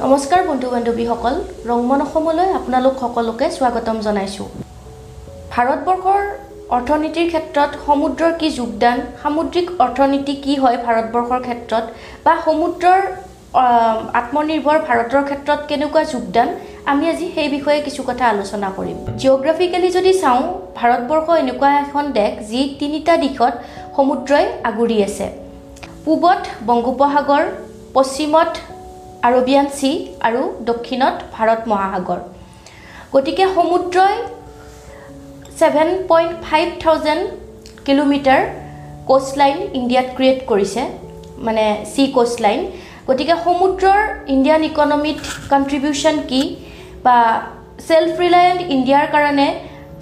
নমস্কাৰ বন্ধু বান্ধৱীসকল ৰংমন অসমলৈ আপোনালোক সকলোকে স্বাগতম জনাইছোঁ। ভাৰতবৰ্ষৰ অৰ্থনীতিৰ ক্ষেত্ৰত সমুদ্ৰৰ কি যোগদান সামুদ্ৰিক অৰ্থনীতি কি হয় ভাৰতবৰ্ষৰ ক্ষেত্ৰত বা সমুদ্ৰৰ আত্মনিৰ্ভৰ ভাৰতৰ ক্ষেত্ৰত কেনেকুৱা যোগদান আমি আজি সেই বিষয়ে কিছু কথা আলোচনা কৰিম। জিঅ'গ্ৰাফিকেলি যদি চাওঁ ভাৰতবৰ্ষ এনেকুৱা এখন দেশ যি তিনিটা দিশত সমুদ্ৰই আগুৰি আছে। পূবত বংগোপসাগৰ পশ্চিমত আৰবিয়ান চি আৰু দক্ষিণত ভাৰত মহাসাগৰ। গতিকে সমুদ্ৰই seven point five thousand kilometre coast line ইণ্ডিয়াত ক্ৰিয়েট কৰিছে মানে চি কোষ্ট লাইন গতিকে সমুদ্ৰৰ ইণ্ডিয়ান ইকনমিত কণ্ট্ৰিবিউশ্যন কি বা ছেল্ফ ৰিলায়েণ্ট ইণ্ডিয়াৰ কাৰণে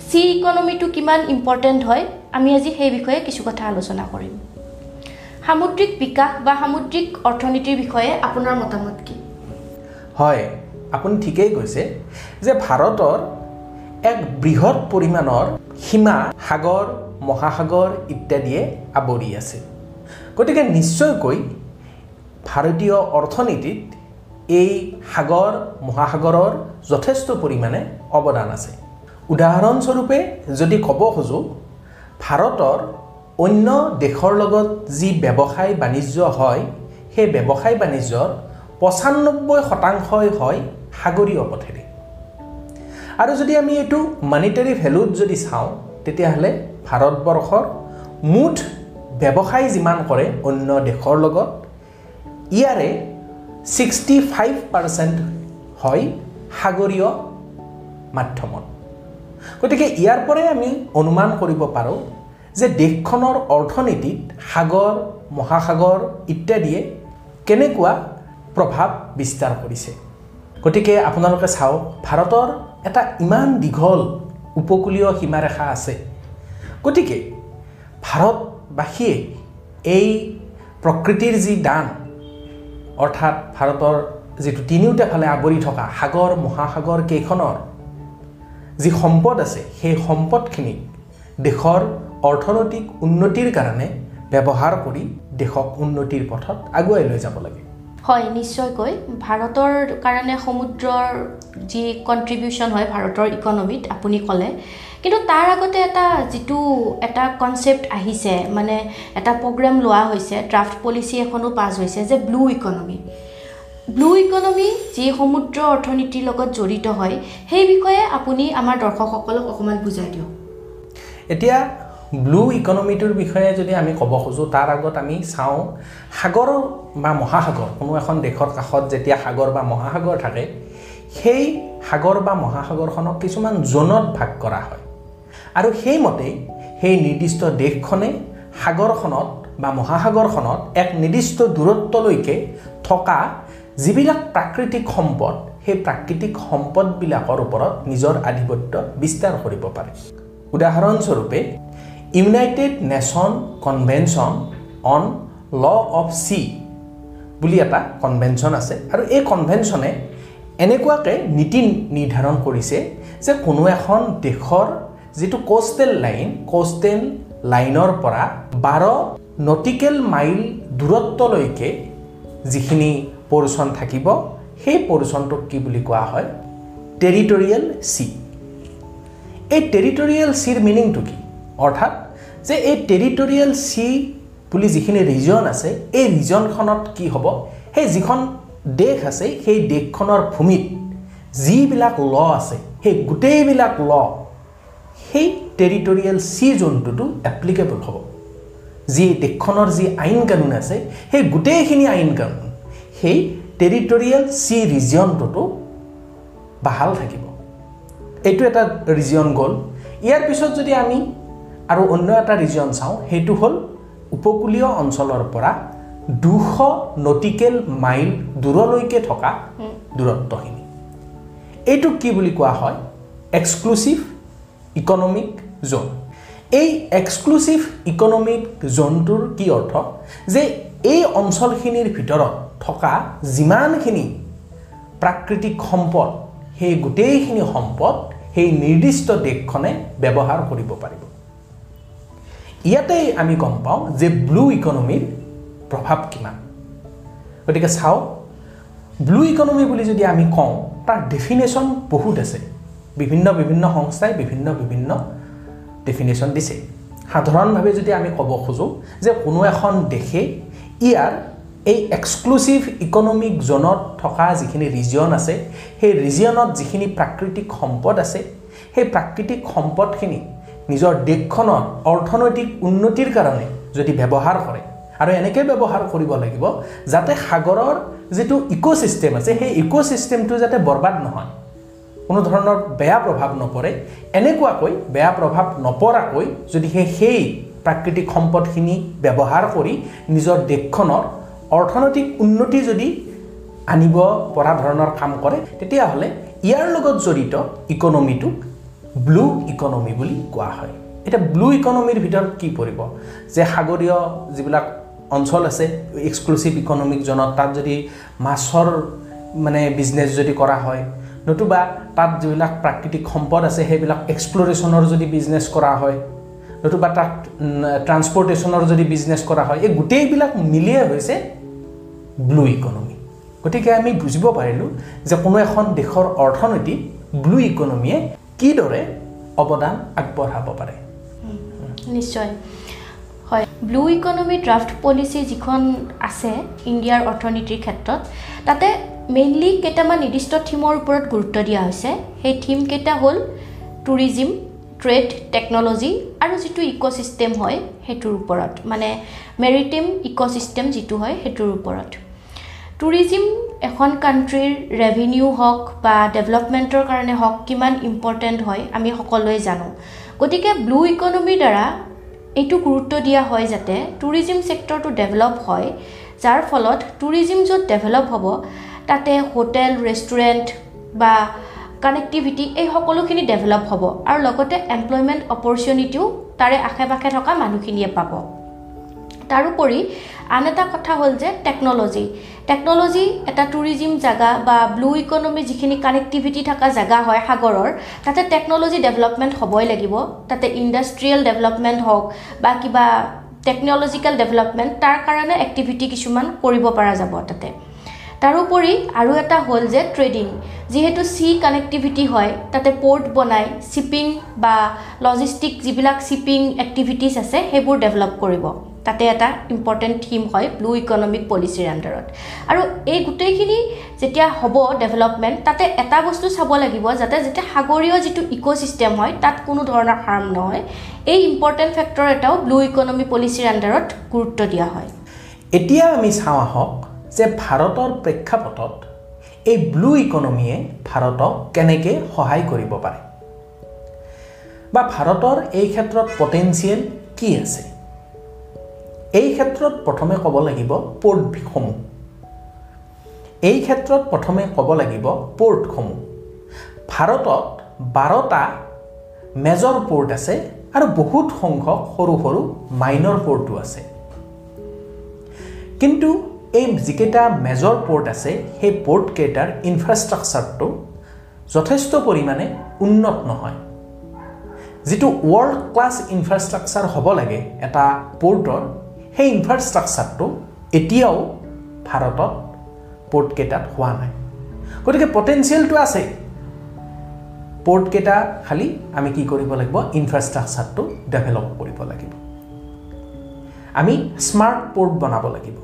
চি ইকনমিটো কিমান ইম্পৰ্টেণ্ট হয় আমি আজি সেই বিষয়ে কিছু কথা আলোচনা কৰিম। সামুদ্ৰিক বিকাশ বা সামুদ্ৰিক অৰ্থনীতিৰ বিষয়ে আপোনাৰ মতামত কি? হয়। আপুনি ঠিকেই কৈছে যে ভাৰতৰ এক বৃহৎ পৰিমাণৰ সীমা সাগৰ মহাসাগৰ ইত্যাদিয়ে আৱৰি আছে। গতিকে নিশ্চয়কৈ ভাৰতীয় অৰ্থনীতিত এই সাগৰ মহাসাগৰৰ যথেষ্ট পৰিমাণে অৱদান আছে। উদাহৰণস্বৰূপে যদি ক'ব খোজোঁ ভাৰতৰ অন্য দেশৰ লগত যি ব্যৱসায় বাণিজ্য হয় সেই ব্যৱসায় বাণিজ্যৰ পঁচান্নব্বৈ শতাংশই হয় সাগৰীয় পথেৰে আৰু যদি আমি এইটো মানিটাৰী ভেলুত যদি চাওঁ তেতিয়াহ'লে ভাৰতবৰ্ষৰ মুঠ ব্যৱসায় যিমান কৰে অন্য দেশৰ লগত ইয়াৰে ছিক্সটি ফাইভ পাৰ্চেণ্ট হয় সাগৰীয় মাধ্যমত। গতিকে ইয়াৰ পৰাই আমি অনুমান কৰিব পাৰোঁ যে দেশখনৰ অৰ্থনীতিত সাগৰ মহাসাগৰ ইত্যাদিয়ে কেনেকুৱা প্ৰভাৱ বিস্তাৰ কৰিছে। গতিকে আপোনালোকে চাওক ভাৰতৰ এটা ইমান দীঘল উপকূলীয় সীমাৰেখা আছে। গতিকে ভাৰতবাসীয়ে এই প্ৰকৃতিৰ যি দান অৰ্থাৎ ভাৰতৰ যিটো তিনিওটা ফালে আৱৰি থকা সাগৰ মহাসাগৰ কেইখনৰ যি সম্পদ আছে সেই সম্পদখিনিক দেশৰ অৰ্থনৈতিক উন্নতিৰ কাৰণে ব্যৱহাৰ কৰি দেশক উন্নতিৰ পথত আগুৱাই লৈ যাব লাগে। হয় নিশ্চয়কৈ। ভাৰতৰ কাৰণে সমুদ্ৰৰ যি কণ্ট্ৰিবিউশ্যন হয় ভাৰতৰ ইকনমিত আপুনি ক'লে। কিন্তু তাৰ আগতে এটা যিটো এটা কনচেপ্ট আহিছে মানে এটা প্ৰগ্ৰেম লোৱা হৈছে ড্ৰাফ্ট পলিচি এখনো পাছ হৈছে যে ব্লু ইকনমি ব্লু ইকনমি যি সমুদ্ৰ অৰ্থনীতিৰ লগত জড়িত হয় সেই বিষয়ে আপুনি আমাৰ দৰ্শকসকলক অকণমান বুজাই দিয়ক। এতিয়া ব্লু ইকনমিটোৰ বিষয়ে যদি আমি ক'ব খোজোঁ তাৰ আগত আমি চাওঁ সাগৰ বা মহাসাগৰ কোনো এখন দেশৰ কাষত যেতিয়া সাগৰ বা মহাসাগৰ থাকে সেই সাগৰ বা মহাসাগৰখনক কিছুমান জোনত ভাগ কৰা হয়। আৰু সেইমতেই সেই নিৰ্দিষ্ট দেশখনে সাগৰখনত বা মহাসাগৰখনত এক নিৰ্দিষ্ট দূৰত্বলৈকে থকা যিবিলাক প্ৰাকৃতিক সম্পদ সেই প্ৰাকৃতিক সম্পদবিলাকৰ ওপৰত নিজৰ আধিপত্য বিস্তাৰ কৰিব পাৰে। উদাহৰণস্বৰূপে United Nation Convention on law of sea বুলি এটা কনভেনশ্যন আছে। আৰু এই কনভেনশ্যনে এনেকুৱাকৈ নীতি নিৰ্ধাৰণ কৰিছে যে কোনো এখন দেশৰ যিটো কোষ্টেল লাইন কোষ্টেল লাইনৰ পৰা বাৰ নটিকেল মাইল দূৰত্বলৈকে যিখিনি পৰ্চন থাকিব সেই পৰ্চনটোক কি বুলি কোৱা হয়? টেৰিটৰিয়েল চি এই টেৰিটৰিয়েল চিৰ মিনিংটো কি? অৰ্থাৎ যে এই টেৰিটৰিয়েল চি বুলি যিখিনি ৰিজন আছে এই ৰিজনখনত কি হ'ব? সেই যিখন দেশ আছে সেই দেশখনৰ ভূমিত যিবিলাক ল আছে সেই গোটেইবিলাক ল সেই টেৰিটৰিয়েল চি জোনটোতো এপ্লিকেবল হ'ব। যি দেশখনৰ যি আইন কানুন আছে সেই গোটেইখিনি আইন কানুন সেই টেৰিটৰিয়েল চি ৰিজিয়নটোতো বাহাল থাকিব। এইটো এটা ৰিজিয়ন গ'ল। ইয়াৰ পিছত যদি আমি আৰু অন্য এটা ৰিজিয়ন চাওঁ সেইটো হ'ল উপকূলীয় অঞ্চলৰ পৰা দুশ নটিকেল মাইল দূৰলৈকে থকা দূৰত্বখিনি। এইটোক কি বুলি কোৱা হয়? এক্সক্লুচিভ ইকনমিক জ'ন এই এক্সক্লুচিভ ইকনমিক জ'নটোৰ কি অৰ্থ? যে এই অঞ্চলখিনিৰ ভিতৰত থকা যিমানখিনি প্ৰাকৃতিক সম্পদ সেই গোটেইখিনি সম্পদ সেই নিৰ্দিষ্ট দেশখনে ব্যৱহাৰ কৰিব পাৰিব। ইয়াতেই আমি গম পাওঁ যে ব্লু ইকনমিৰ প্ৰভাৱ কিমান। গতিকে চাওক ব্লু ইকনমি বুলি যদি আমি কওঁ তাৰ ডেফিনেশ্যন বহুত আছে। বিভিন্ন বিভিন্ন সংস্থাই বিভিন্ন বিভিন্ন ডেফিনেশ্যন দিছে। সাধাৰণভাৱে যদি আমি ক'ব খোজোঁ যে কোনো এখন দেশে ইয়াৰ এই এক্সক্লুচিভ ইকনমিক জ'নত থকা যিখিনি ৰিজিয়ন আছে সেই ৰিজিয়নত যিখিনি প্ৰাকৃতিক সম্পদ আছে সেই প্ৰাকৃতিক সম্পদখিনি নিজৰ দেশখনৰ অৰ্থনৈতিক উন্নতিৰ কাৰণে যদি ব্যৱহাৰ কৰে আৰু এনেকৈ ব্যৱহাৰ কৰিব লাগিব যাতে সাগৰৰ যিটো ইক'ছিষ্টেম আছে সেই ইক'ছিষ্টেমটো যাতে বৰবাদ নহয়। কোনো ধৰণৰ বেয়া প্ৰভাৱ নপৰে। এনেকুৱাকৈ বেয়া প্ৰভাৱ নপৰাকৈ যদি সেই সেই প্ৰাকৃতিক সম্পদখিনি ব্যৱহাৰ কৰি নিজৰ দেশখনৰ অৰ্থনৈতিক উন্নতি যদি আনিব পৰা ধৰণৰ কাম কৰে তেতিয়াহ'লে ইয়াৰ লগত জড়িত ইকনমিটোক ব্লু ইকনমি বুলি কোৱা হয়। এতিয়া ব্লু ইকনমিৰ ভিতৰত কি পৰিব? যে সাগৰীয় যিবিলাক অঞ্চল আছে এক্সক্লুচিভ ইকনমিক জ'নত তাত যদি মাছৰ মানে বিজনেছ যদি কৰা হয় নতুবা তাত যিবিলাক প্ৰাকৃতিক সম্পদ আছে সেইবিলাক এক্সপ্ল'ৰেশ্যনৰ যদি বিজনেছ কৰা হয় নতুবা তাত ট্ৰান্সপৰ্টেশ্যনৰ যদি বিজনেছ কৰা হয় এই গোটেইবিলাক মিলিয়ে হৈছে ব্লু ইকনমি গতিকে আমি বুজিব পাৰিলোঁ যে কোনো এখন দেশৰ অৰ্থনীতিত ব্লু ইকনমিয়ে কিদৰে অৱদান আগবঢ়াব পাৰে? নিশ্চয়। হয় ব্লু ইকনমি ড্ৰাফ্ট পলিচি যিখন আছে ইণ্ডিয়াৰ অৰ্থনীতিৰ ক্ষেত্ৰত তাতে মেইনলি কেইটামান নিৰ্দিষ্ট থিমৰ ওপৰত গুৰুত্ব দিয়া হৈছে। সেই থিমকেইটা হ'ল টুৰিজিম ট্ৰেড টেকন'লজি আৰু যিটো ইক'ছিষ্টেম হয় সেইটোৰ ওপৰত। মানে মেৰিটাইম ইক'ছিষ্টেম যিটো হয় সেইটোৰ ওপৰত। টুৰিজিম এখন কাণ্ট্ৰিৰ ৰেভিনিউ হওক বা ডেভেলপমেণ্টৰ কাৰণে হওক কিমান ইম্পৰ্টেণ্ট হয় আমি সকলোৱে জানো। গতিকে ব্লু ইকনমিৰ দ্বাৰা এইটো গুৰুত্ব দিয়া হয় যাতে টুৰিজিম ছেক্টৰটো ডেভেলপ হয় যাৰ ফলত টুৰিজিম য'ত ডেভেলপ হ'ব তাতে হোটেল ৰেষ্টুৰেণ্ট বা কানেক্টিভিটি এই সকলোখিনি ডেভেলপ হ'ব। আৰু লগতে এমপ্লয়মেণ্ট অপৰচুনিটিও তাৰে আশে পাশে থকা মানুহখিনিয়ে পাব। তাৰোপৰি আন এটা কথা হ'ল যে টেকন'লজি টেকন'লজি এটা টুৰিজিম জেগা বা ব্লু ইকনমি যিখিনি কানেক্টিভিটি থকা জেগা হয় সাগৰৰ তাতে টেকন'লজি ডেভেলপমেণ্ট হ'বই লাগিব। তাতে ইণ্ডাষ্ট্ৰিয়েল ডেভেলপমেণ্ট হওক বা কিবা টেকন'লজিকেল ডেভেলপমেণ্ট তাৰ কাৰণে এক্টিভিটি কিছুমান কৰিব পৰা যাব তাতে। তাৰোপৰি আৰু এটা হ'ল যে ট্ৰেডিং যিহেতু চি কানেক্টিভিটি হয় তাতে পৰ্ট বনাই শ্বিপিং বা লজিষ্টিক যিবিলাক শ্বিপিং এক্টিভিটিছ আছে সেইবোৰ ডেভেলপ কৰিব। তাতে এটা ইম্পৰ্টেণ্ট থিম হয় ব্লু ইকনমিক পলিচিৰ আণ্ডাৰত আৰু এই গোটেইখিনি যেতিয়া হ'ব ডেভেলপমেণ্ট তাতে এটা বস্তু চাব লাগিব যাতে যেতিয়া সাগৰীয় যিটো ইক'ছিষ্টেম হয় তাত কোনো ধৰণৰ হাৰ্ম নহয়। এই ইম্পৰ্টেণ্ট ফেক্টৰ এটাও ব্লু ইকনমি পলিচিৰ আণ্ডাৰত গুৰুত্ব দিয়া হয়। এতিয়া আমি চাওঁ আহক যে ভাৰতৰ প্ৰেক্ষাপটত এই ব্লু ইকনমিয়ে ভাৰতক কেনেকৈ সহায় কৰিব পাৰে। বা ভাৰতৰ এই ক্ষেত্ৰত পটেঞ্চিয়েল কি আছে? এই ক্ষেত্ৰত প্ৰথমে ক'ব লাগিব পৰ্টসমূহ এই ক্ষেত্ৰত প্ৰথমে ক'ব লাগিব পৰ্টসমূহ ভাৰতত বাৰটা মেজৰ পৰ্ট আছে আৰু বহুত সংখ্যক সৰু সৰু মাইনৰ পৰ্টো আছে। কিন্তু এই যিকেইটা মেজৰ পৰ্ট আছে সেই পৰ্টকেইটাৰ ইনফ্ৰাষ্ট্ৰাকচাৰটো যথেষ্ট পৰিমাণে উন্নত নহয়। যিটো ৱৰ্ল্ড ক্লাছ ইনফ্ৰাষ্ট্ৰাকচাৰ হ'ব লাগে এটা পৰ্টৰ সেই ইনফ্ৰাষ্ট্ৰাকচাৰটো এতিয়াও ভাৰতত পৰ্টকেইটাত হোৱা নাই। গতিকে পটেঞ্চিয়েলটো আছে। পৰ্টকেইটা খালি আমি কি কৰিব লাগিব? ইনফ্ৰাষ্ট্ৰাকচাৰটো ডেভেলপ কৰিব লাগিব। আমি স্মাৰ্ট পৰ্ট বনাব লাগিব।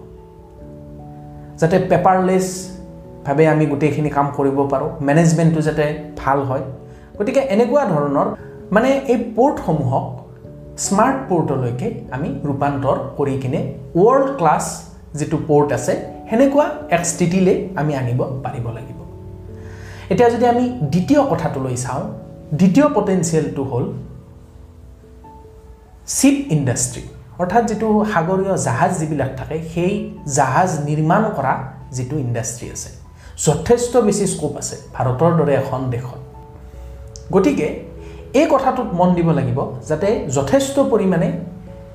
যাতে পেপাৰলেছভাৱে আমি গোটেইখিনি কাম কৰিব পাৰোঁ। মেনেজমেণ্টটো যাতে ভাল হয়। গতিকে এনেকুৱা ধৰণৰ মানে এই পৰ্টসমূহক স্মাৰ্ট পৰ্টলৈকে আমি ৰূপান্তৰ কৰি কিনে ৱৰ্ল্ড ক্লাছ যিটো পৰ্ট আছে সেনেকুৱা এক স্থিতিলৈ আমি আনিব পাৰিব লাগিব। এতিয়া যদি আমি দ্বিতীয় কথাটোলৈ চাওঁ দ্বিতীয় পটেঞ্চিয়েলটো হ'ল শ্বিপ ইণ্ডাষ্ট্ৰী অৰ্থাৎ যিটো সাগৰীয় জাহাজ যিবিলাক থাকে সেই জাহাজ নিৰ্মাণ কৰা যিটো ইণ্ডাষ্ট্ৰী আছে। যথেষ্ট বেছি স্কোপ আছে ভাৰতৰ দৰে এখন দেশত। গতিকে এই কথাটোত মন দিব লাগিব যাতে যথেষ্ট পৰিমাণে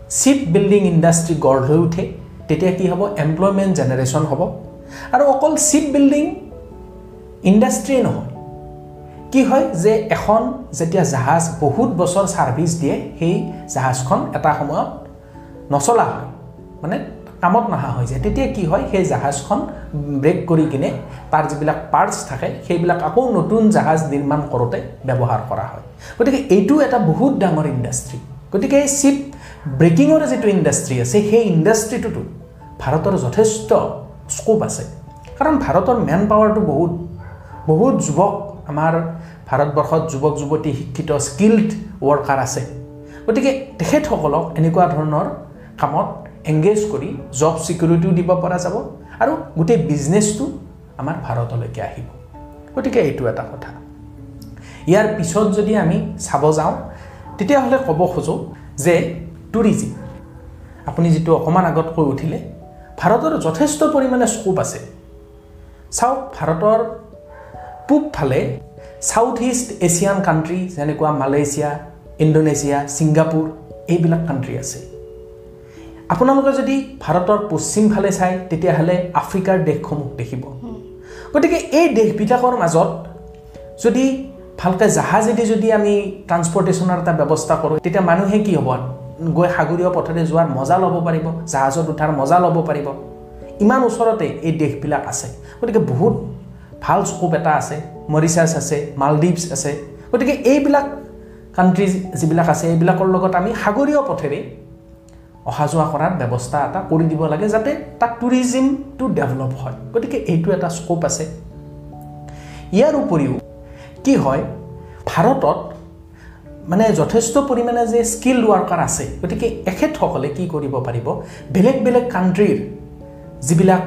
শ্বিপ বিল্ডিং ইণ্ডাষ্ট্ৰী গঢ় লৈ উঠে তেতিয়া কি হ'ব? এমপ্লয়মেণ্ট জেনেৰেশ্যন হ'ব। আৰু অকল শ্বিপ বিল্ডিং ইণ্ডাষ্ট্ৰীয়ে নহয়। কি হয় যে এখন যেতিয়া জাহাজ বহুত বছৰ ছাৰ্ভিচ দিয়ে সেই জাহাজখন এটা সময়ত নচলা হয়। মানে কামত নহা হৈ যায়। তেতিয়া কি হয় সেই জাহাজখন ব্ৰেক কৰি কিনে তাৰ যিবিলাক পাৰ্টছ থাকে সেইবিলাক আকৌ নতুন জাহাজ নিৰ্মাণ কৰোঁতে ব্যৱহাৰ কৰা হয়। গতিকে এইটো এটা বহুত ডাঙৰ ইণ্ডাষ্ট্ৰী গতিকে এই শ্বিপ ব্ৰেকিঙৰ যিটো ইণ্ডাষ্ট্ৰী আছে সেই ইণ্ডাষ্ট্ৰিটোতো ভাৰতৰ যথেষ্ট স্কোপ আছে। কাৰণ ভাৰতৰ মেন পাৱাৰটো বহুত। বহুত যুৱক আমাৰ ভাৰতবৰ্ষত যুৱক যুৱতী শিক্ষিত স্কিল্ড ৱৰ্কাৰ আছে। গতিকে তেখেতসকলক এনেকুৱা ধৰণৰ কামত এংগেজ কৰি জব ছিকিউৰিটিও দিব পৰা যাব আৰু গোটেই বিজনেছটো আমাৰ ভাৰতলৈকে আহিব। গতিকে এইটো এটা কথা। ইয়াৰ পিছত যদি আমি চাব যাওঁ তেতিয়াহ'লে ক'ব খোজোঁ যে টুৰিজিম আপুনি যিটো অকণমান আগত কৈ উঠিলে ভাৰতৰ যথেষ্ট পৰিমাণে স্কোপ আছে। চাওক ভাৰতৰ পূবফালে ছাউথ ইষ্ট এছিয়ান কাণ্ট্ৰি যেনেকুৱা মালয়েছিয়া ইণ্ডোনেছিয়া ছিংগাপুৰ এইবিলাক কাণ্ট্ৰি আছে। আপোনালোকে যদি ভাৰতৰ পশ্চিম ফালে চায় তেতিয়াহ'লে আফ্ৰিকাৰ দেশসমূহ দেখিব। গতিকে এই দেশবিলাকৰ মাজত যদি ভালকৈ জাহাজেদি যদি আমি ট্ৰান্সপৰ্টেশ্যনৰ এটা ব্যৱস্থা কৰোঁ তেতিয়া মানুহে কি হ'ব? গৈ সাগৰীয় পথেৰে যোৱাৰ মজা ল'ব পাৰিব জাহাজত উঠাৰ মজা ল'ব পাৰিব। ইমান ওচৰতে এই দেশবিলাক আছে। গতিকে বহুত ভাল স্কোপ এটা আছে। মৰিচাছ আছে মালদ্বীপছ আছে। গতিকে এইবিলাক কাণ্ট্ৰিজ যিবিলাক আছে এইবিলাকৰ লগত আমি সাগৰীয় পথেৰে অহা যোৱা কৰাৰ ব্যৱস্থা এটা কৰি দিব লাগে যাতে তাত টুৰিজিমটো ডেভেলপ হয়। গতিকে এইটো এটা স্কোপ আছে। ইয়াৰ উপৰিও কি হয় ভাৰতত মানে যথেষ্ট পৰিমাণে যে স্কিল ৱৰ্কাৰ আছে গতিকে এখেতসকলে কি কৰিব পাৰিব? বেলেগ বেলেগ কাণ্ট্ৰিৰ যিবিলাক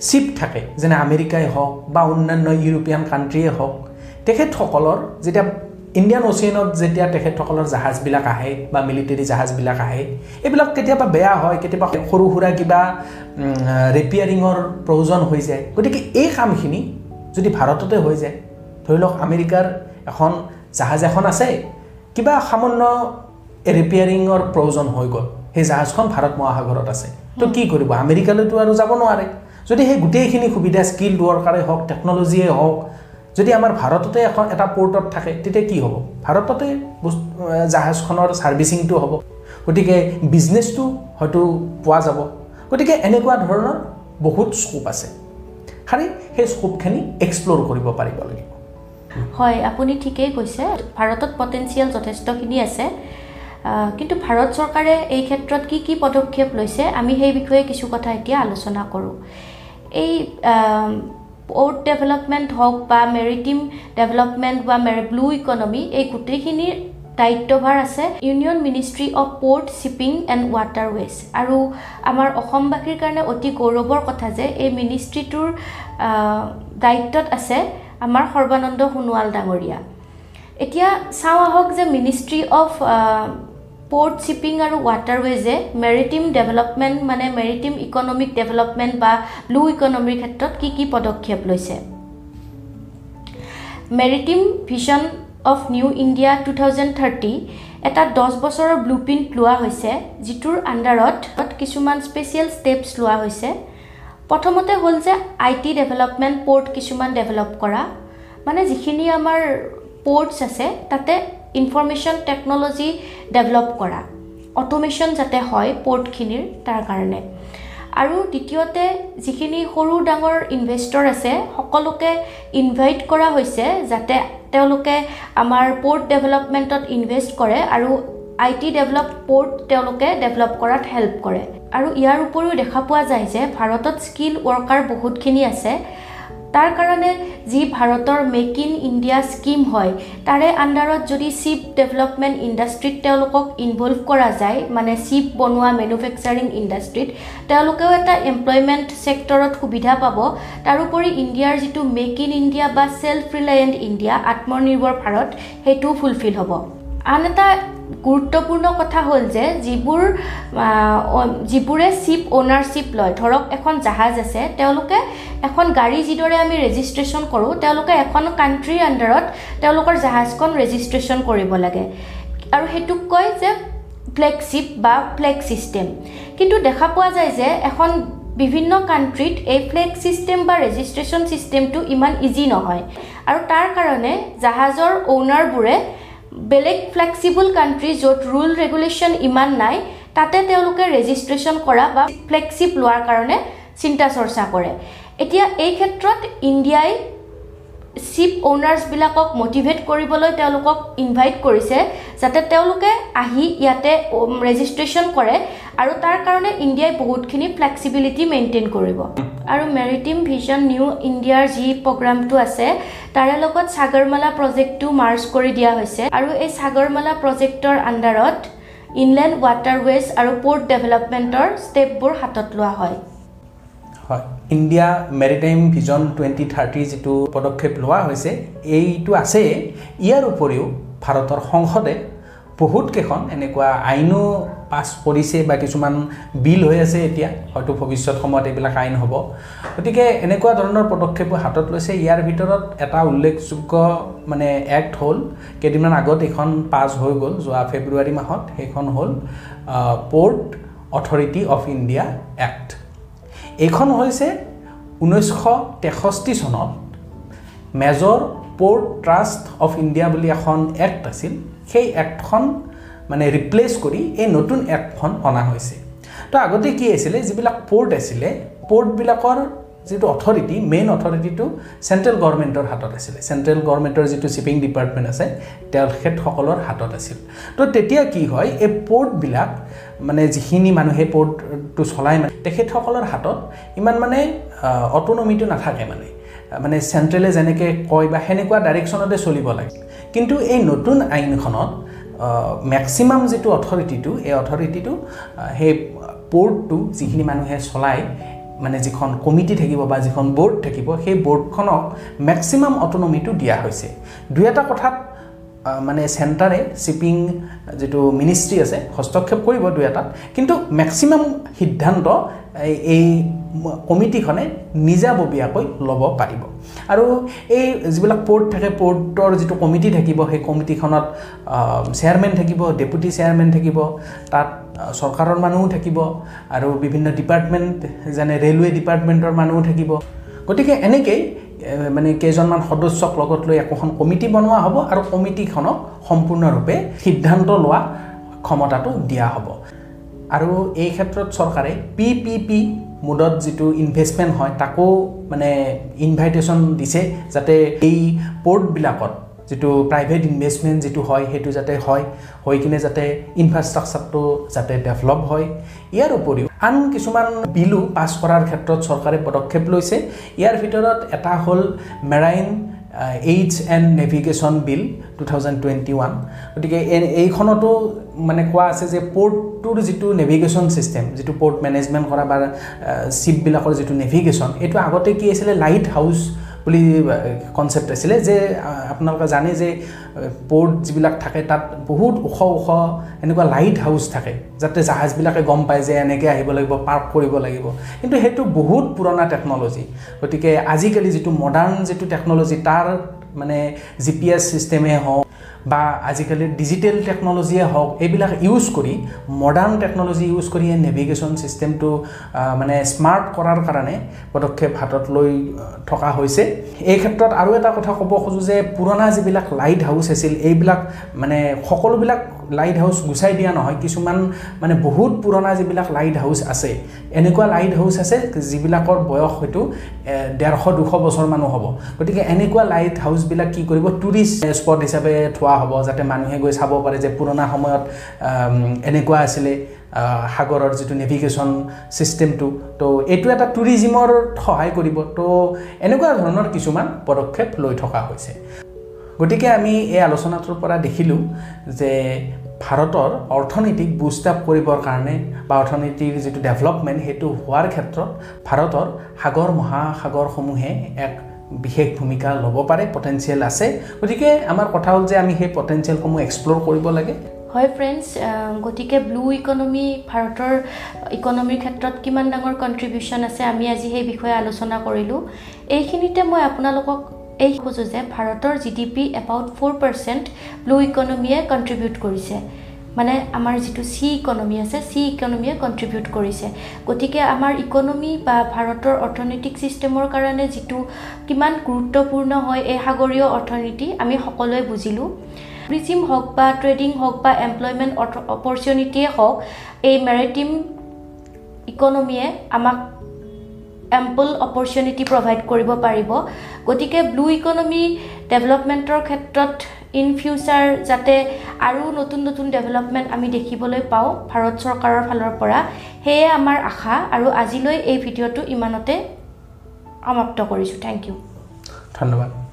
শ্বিপ থাকে যেনে আমেৰিকাই হওক বা অন্যান্য ইউৰোপীয়ান কাণ্ট্ৰিয়ে হওক তেখেতসকলৰ যেতিয়া ইণ্ডিয়ান অচিয়ানত যেতিয়া তেখেতসকলৰ জাহাজবিলাক আহে বা মিলিটেৰী জাহাজবিলাক আহে এইবিলাক কেতিয়াবা বেয়া হয় কেতিয়াবা সৰু সুৰা কিবা ৰিপেয়াৰিঙৰ প্ৰয়োজন হৈ যায়। গতিকে এই কামখিনি যদি ভাৰততে হৈ যায় ধৰি লওক আমেৰিকাৰ এখন জাহাজ এখন আছে কিবা সামান্য ৰিপেয়াৰিঙৰ প্ৰয়োজন হৈ গ'ল। সেই জাহাজখন ভাৰত মহাসাগৰত আছে। তো কি কৰিব? আমেৰিকালৈতো আৰু যাব নোৱাৰে। যদি সেই গোটেইখিনি সুবিধা স্কিল ৱৰ্কাৰে হওক টেকন'লজিয়ে হওক যদি আমাৰ ভাৰততে এখন এটা পৰ্টত থাকে তেতিয়া কি হ'ব? ভাৰততে জাহাজখনৰ ছাৰ্ভিচিংটো হ'ব। গতিকে বিজনেছটো হয়তো পোৱা যাব। গতিকে এনেকুৱা ধৰণৰ বহুত স্কোপ আছে। খালি সেই স্কোপখিনি এক্সপ্ল'ৰ কৰিব পাৰিব লাগিব। হয় আপুনি ঠিকেই কৈছে। ভাৰতত পটেঞ্চিয়েল যথেষ্টখিনি আছে। কিন্তু ভাৰত চৰকাৰে এই ক্ষেত্ৰত কি কি পদক্ষেপ লৈছে আমি সেই বিষয়ে কিছু কথা এতিয়া আলোচনা কৰোঁ। এই পৰ্ট ডেভেলপমেণ্ট হওক বা মেৰিটিম ডেভেলপমেণ্ট বা ব্লু ইকনমি এই গোটেইখিনিৰ দায়িত্বভাৰ আছে union ministry of port shipping and waterways আৰু আমাৰ অসমবাসীৰ কাৰণে অতি গৌৰৱৰ কথা যে এই মিনিষ্ট্ৰীটোৰ দায়িত্বত আছে আমাৰ সৰ্বানন্দ সোণোৱাল ডাঙৰীয়া। এতিয়া চাওঁ আহক যে মিনিষ্ট্ৰী অফ পৰ্ট শ্বিপিং আৰু ৱাটাৰৱেজে মেৰিটিম ডেভেলপমেণ্ট মানে মেৰিটিম ইকনমিক ডেভেলপমেণ্ট বা ব্লু ইকনমিৰ ক্ষেত্ৰত কি কি পদক্ষেপ লৈছে? Maritime vision of new India two thousand thirty এটা দহ বছৰৰ ব্লু প্ৰিণ্ট লোৱা হৈছে যিটোৰ আণ্ডাৰত কিছুমান স্পেচিয়েল ষ্টেপছ লোৱা হৈছে। প্ৰথমতে হ'ল যে আই টি ডেভেলপমেণ্ট পৰ্ট কিছুমান ডেভেলপ কৰা। মানে যিখিনি আমাৰ পৰ্টছ আছে তাতে ইনফৰ্মেশ্যন টেকন'লজি ডেভেলপ কৰা অট'মেশ্যন যাতে হয় পৰ্টখিনিৰ তাৰ কাৰণে। আৰু দ্বিতীয়তে যিখিনি সৰু ডাঙৰ ইনভেষ্টৰ আছে সকলোকে ইনভাইট কৰা হৈছে যাতে তেওঁলোকে আমাৰ পৰ্ট ডেভেলপমেণ্টত ইনভেষ্ট কৰে আৰু আই টি ডেভেলপ পৰ্ট তেওঁলোকে ডেভেলপ কৰাত হেল্প কৰে। আৰু ইয়াৰ উপৰিও দেখা পোৱা যায় যে ভাৰতত স্কিল ৱৰ্কাৰ বহুতখিনি আছে। তাৰ কাৰণে যি ভাৰতৰ মেক ইন ইণ্ডিয়া স্কীম হয় তাৰে আণ্ডাৰত যদি শ্বিপ ডেভেলপমেণ্ট ইণ্ডাষ্ট্ৰীত তেওঁলোকক ইনভলভ কৰা যায় মানে শ্বিপ বনোৱা মেনুফেকচাৰিং ইণ্ডাষ্ট্ৰীত তেওঁলোকেও এটা এমপ্লয়মেণ্ট ছেক্টৰত সুবিধা পাব। তাৰোপৰি ইণ্ডিয়াৰ যিটো মেক ইন ইণ্ডিয়া বা self reliant India Atmanirbhar Bharat সেইটোও ফুলফিল হ'ব। আন এটা গুৰুত্বপূৰ্ণ কথা হ'ল যে যিবোৰ যিবোৰে শ্বিপ অ'নাৰশ্বিপ লয় ধৰক এখন জাহাজ আছে তেওঁলোকে এখন গাড়ী যিদৰে আমি ৰেজিষ্ট্ৰেশ্যন কৰোঁ তেওঁলোকে এখন কাণ্ট্ৰিৰ আণ্ডাৰত তেওঁলোকৰ জাহাজখন ৰেজিষ্ট্ৰেশ্যন কৰিব লাগে। আৰু সেইটোক কয় যে ফ্লেগশ্বিপ বা ফ্লেগ ছিষ্টেম। কিন্তু দেখা পোৱা যায় যে এখন বিভিন্ন কাণ্ট্ৰিত এই ফ্লেগ ছিষ্টেম বা ৰেজিষ্ট্ৰেশ্যন ছিষ্টেমটো ইমান ইজি নহয়। আৰু তাৰ কাৰণে জাহাজৰ অ'নাৰবোৰে বেলেগ ফ্লেক্সিবল কাণ্ট্ৰি য'ত ৰুল ৰেগুলেশ্যন ইমান নাই তাতে তেওঁলোকে ৰেজিষ্ট্ৰেশ্যন কৰা বা ফ্লেগশ্বিপ লোৱাৰ কাৰণে চিন্তা চৰ্চা কৰে। এতিয়া এই ক্ষেত্ৰত ইণ্ডিয়াই শ্বিপ অ'নাৰ্ছবিলাকক মটিভেট কৰিবলৈ তেওঁলোকক ইনভাইট কৰিছে যাতে তেওঁলোকে আহি ইয়াতে ৰেজিষ্ট্ৰেশ্যন কৰে আৰু তাৰ কাৰণে ইণ্ডিয়াই বহুতখিনি ফ্লেক্সিবিলিটি মেইনটেইন কৰিব। আৰু মেৰিটিম ভিজন নিউ ইণ্ডিয়াৰ যি প্ৰগ্ৰামটো আছে তাৰে লগত সাগৰমালা প্ৰজেক্টটো মাৰ্চ কৰি দিয়া হৈছে আৰু এই সাগৰমালা প্ৰজেক্টৰ আণ্ডাৰত ইনলেণ্ড ৱাটাৰৱেজ আৰু পৰ্ট ডেভেলপমেণ্টৰ ষ্টেপবোৰ হাতত লোৱা হয়। হয় India maritime vision twenty thirty যিটো পদক্ষেপ লোৱা হৈছে এইটো আছে। ইয়াৰ উপৰিও ভাৰতৰ সংসদে বহুতকেইখন এনেকুৱা আইনো পাছ কৰিছে বা কিছুমান বিল হৈ আছে এতিয়া হয়তো ভৱিষ্যত সময়ত এইবিলাক আইন হ'ব। গতিকে এনেকুৱা ধৰণৰ পদক্ষেপো হাতত লৈছে। ইয়াৰ ভিতৰত এটা উল্লেখযোগ্য মানে এক্ট হ'ল। কেইদিনমান আগত এইখন পাছ হৈ গ'ল যোৱা ফেব্ৰুৱাৰী মাহত। সেইখন হ'ল port authority of India act এইখন হৈছে ঊনৈছশ তেষষ্ঠি চনত major port trust of India বুলি এখন এক্ট আছিল। সেই এক্টখন মানে ৰিপ্লেচ কৰি এই নতুন এক্টখন অনা হৈছে। তো আগতে কি আছিলে যিবিলাক পৰ্ট আছিলে পৰ্টবিলাকৰ যিটো অথৰিটি মেইন অথৰিটিটো চেণ্ট্ৰেল গভৰ্ণমেণ্টৰ হাতত আছিলে। চেণ্ট্ৰেল গভৰ্ণমেণ্টৰ যিটো শ্বিপিং ডিপাৰ্টমেণ্ট আছে তেখেতসকলৰ হাতত আছিল। তো তেতিয়া কি হয় এই পৰ্টবিলাক মানে যিখিনি মানুহে পৰ্টটো চলাই মানে তেখেতসকলৰ হাতত ইমান মানে অট'নমিটো নাথাকে মানে। মানে চেণ্ট্ৰেলে যেনেকৈ কয় বা সেনেকুৱা ডাইৰেকশ্যনতে চলিব লাগে। কিন্তু এই নতুন আইনখনত মেক্সিমাম যিটো অথৰিটিটো এই অথৰিটিটো সেই পৰ্টটো যিখিনি মানুহে চলায় মানে যিখন কমিটি থাকিব বা যিখন বৰ্ড থাকিব সেই বৰ্ডখনক মেক্সিমাম অট'নমিটো দিয়া হৈছে। দুই এটা কথাত মানে চেণ্টাৰে শ্বিপিং যিটো মিনিষ্ট্ৰী আছে হস্তক্ষেপ কৰিব দুই এটাত। কিন্তু মেক্সিমাম সিদ্ধান্ত এই কমিটিখনে নিজাববীয়াকৈ ল'ব পাৰিব। আৰু এই যিবিলাক পৰ্ট থাকে পৰ্টৰ যিটো কমিটি থাকিব সেই কমিটিখনত চেয়াৰমেন থাকিব ডেপুটি চেয়াৰমেন থাকিব তাত চৰকাৰৰ মানুহো থাকিব আৰু বিভিন্ন ডিপাৰ্টমেণ্ট যেনে ৰেলৱে ডিপাৰ্টমেণ্টৰ মানুহো থাকিব। গতিকে এনেকেই মানে কেইজনমান সদস্যক লগত লৈ একোখন কমিটি বনোৱা হ'ব আৰু কমিটিখনক সম্পূৰ্ণৰূপে সিদ্ধান্ত লোৱা ক্ষমতাটো দিয়া হ'ব। আৰু এই ক্ষেত্ৰত চৰকাৰে পি পি পি মুডত যিটো ইনভেষ্টমেণ্ট হয় তাকো মানে ইনভাইটেশ্যন দিছে যাতে এই পৰ্টবিলাকত যিটো প্ৰাইভেট ইনভেষ্টমেণ্ট যিটো হয় সেইটো যাতে হয় হৈ কিনে যাতে ইনফ্ৰাষ্ট্ৰাকচাৰটো যাতে ডেভেলপ হয়। ইয়াৰ উপৰিও আন কিছুমান বিলো পাছ কৰাৰ ক্ষেত্ৰত চৰকাৰে পদক্ষেপ লৈছে। ইয়াৰ ভিতৰত এটা হ'ল marine aids and navigation bill two thousand twenty one গতিকে এইখনতো মানে কোৱা আছে যে পৰ্টটোৰ যিটো নেভিগেশ্যন ছিষ্টেম যিটো পৰ্ট মেনেজমেণ্ট কৰা বা শ্বিপবিলাকৰ যিটো নেভিগেশ্যন এইটো আগতে কি আছিলে? লাইট হাউচ বুলি কনচেপ্ট আছিলে যে আপোনালোকে জানে যে পৰ্ট যিবিলাক থাকে তাত বহুত ওখ ওখ এনেকুৱা লাইট হাউচ থাকে যাতে জাহাজবিলাকে গম পায় যে এনেকৈ আহিব লাগিব পাৰ্ক কৰিব লাগিব। কিন্তু সেইটো বহুত পুৰণা টেকন'লজি গতিকে আজিকালি যিটো মডাৰ্ণ যিটো টেকন'লজি তাৰ মানে জি পি এছ ছিষ্টেমেই হওক বা আজিকালি ডিজিটেল টেকন'লজিয়ে হওক এইবিলাক ইউজ কৰি মডাৰ্ণ টেকন'লজি ইউজ কৰি এই নেভিগেশ্যন ছিষ্টেমটো মানে স্মাৰ্ট কৰাৰ কাৰণে পদক্ষেপ হাতত লৈ থকা হৈছে। এই ক্ষেত্ৰত আৰু এটা কথা ক'ব খোজোঁ যে পুৰণা যিবিলাক লাইট হাউচ আছিল এইবিলাক মানে সকলোবিলাক লাইট হাউচ গুচাই দিয়া নহয় কিছুমান মানে বহুত পুৰণা যিবিলাক লাইট হাউচ আছে এনেকুৱা লাইট হাউচ আছে যিবিলাকৰ বয়স হয়তো ডেৰশ দুশ বছৰমানো হ'ব। গতিকে এনেকুৱা লাইট হাউচবিলাক কি কৰিব টুৰিষ্ট স্পট হিচাপে থোৱা হ'ব যাতে মানুহে গৈ চাব পাৰে যে পুৰণা সময়ত এনেকুৱা আছিলে সাগৰৰ যিটো নেভিগেশ্যন ছিষ্টেমটো তো এইটো এটা টুৰিজিমৰ সহায় কৰিব। তো এনেকুৱা ধৰণৰ কিছুমান পদক্ষেপ লৈ থকা হৈছে। গতিকে আমি এই আলোচনাটোৰ পৰা দেখিলোঁ যে ভাৰতৰ অৰ্থনীতিক বুষ্ট আপ কৰিবৰ কাৰণে বা অৰ্থনীতিৰ যিটো ডেভেলপমেণ্ট সেইটো হোৱাৰ ক্ষেত্ৰত ভাৰতৰ সাগৰ মহাসাগৰসমূহে এক বিশেষ ভূমিকা ল'ব পাৰে পটেঞ্চিয়েল আছে। গতিকে আমাৰ কথা হ'ল যে আমি সেই পটেঞ্চিয়েলসমূহ এক্সপ্ল'ৰ কৰিব লাগে। হয় ফ্ৰেণ্ডছ গতিকে ব্লু ইকনমি ভাৰতৰ ইকনমিৰ ক্ষেত্ৰত কিমান ডাঙৰ কণ্ট্ৰিবিউশ্যন আছে আমি আজি সেই বিষয়ে আলোচনা কৰিলোঁ। এইখিনিতে মই আপোনালোকক এই খোজোঁ যে ভাৰতৰ G D P about four percent blue ইকনমিয়ে contribute কৰিছে। মানে আমাৰ যিটো চি ইকনমি আছে চি ইকনমিয়ে কণ্ট্ৰিবিউট কৰিছে। গতিকে আমাৰ ইকনমি বা ভাৰতৰ অৰ্থনৈতিক ছিষ্টেমৰ কাৰণে যিটো কিমান গুৰুত্বপূৰ্ণ হয় এই সাগৰীয় অৰ্থনীতি আমি সকলোৱে বুজিলোঁ। টুৰিজিম হওক বা ট্ৰেডিং হওক বা এমপ্লয়মেণ্ট অপৰচুনিটিয়ে হওক এই মেৰিটিম ইকনমিয়ে আমাক এম্পল অপৰচুনিটি প্ৰভাইড কৰিব পাৰিব। গতিকে ব্লু ইকনমি ডেভেলপমেণ্টৰ ক্ষেত্ৰত ইন ফিউচাৰ যাতে আৰু নতুন নতুন ডেভেলপমেণ্ট আমি দেখিবলৈ পাওঁ ভাৰত চৰকাৰৰ ফালৰ পৰা সেয়ে আমাৰ আশা আৰু আজিলৈ এই ভিডিঅ'টো ইমানতে সমাপ্ত কৰিছোঁ। থেংক ইউ ধন্যবাদ।